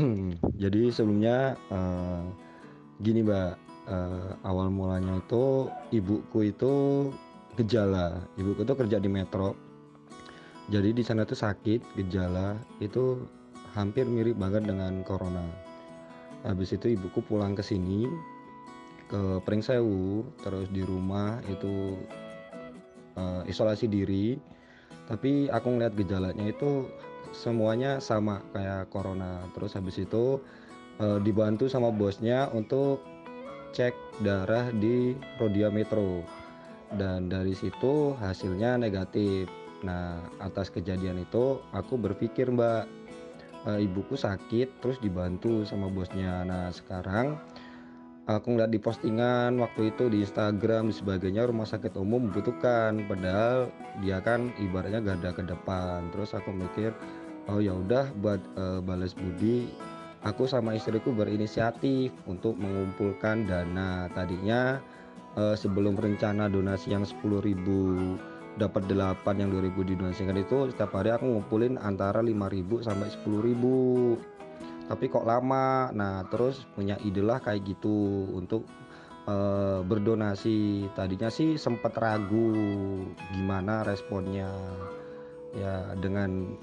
Jadi sebelumnya, eee, gini Mbak, eee, awal mulanya itu ibuku itu gejala, ibuku tuh kerja di metro. Jadi di sana tuh sakit, gejala, itu hampir mirip banget dengan corona. Habis itu ibuku pulang ke sini, ke Pringsewu, terus di rumah itu, eee, isolasi diri, tapi aku ngelihat gejalanya itu semuanya sama kayak corona. Terus habis itu, eee, dibantu sama bosnya untuk cek darah di Rodia Metro dan dari situ hasilnya negatif. Nah, atas kejadian itu aku berpikir Mbak, eee, ibuku sakit terus dibantu sama bosnya. Nah, sekarang aku ngeliat di postingan waktu itu di Instagram dan sebagainya rumah sakit umum membutuhkan, padahal dia kan ibaratnya garda terdepan. Terus aku mikir, oh ya udah buat, eee, balas budi, aku sama istriku berinisiatif untuk mengumpulkan dana. Tadinya, eee, sebelum rencana donasi yang 10.000 dapat 8, yang 2.000 didonasikan itu setiap hari aku ngumpulin antara 5.000 sampai 10.000. Tapi kok lama, nah terus punya ide lah kayak gitu untuk, eee, berdonasi. Tadinya sih sempet ragu gimana responnya, ya dengan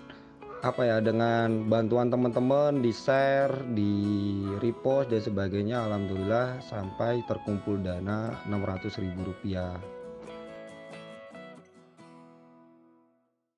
apa ya, dengan bantuan temen-temen, di-share, di-repost dan sebagainya, alhamdulillah sampai terkumpul dana Rp600.000.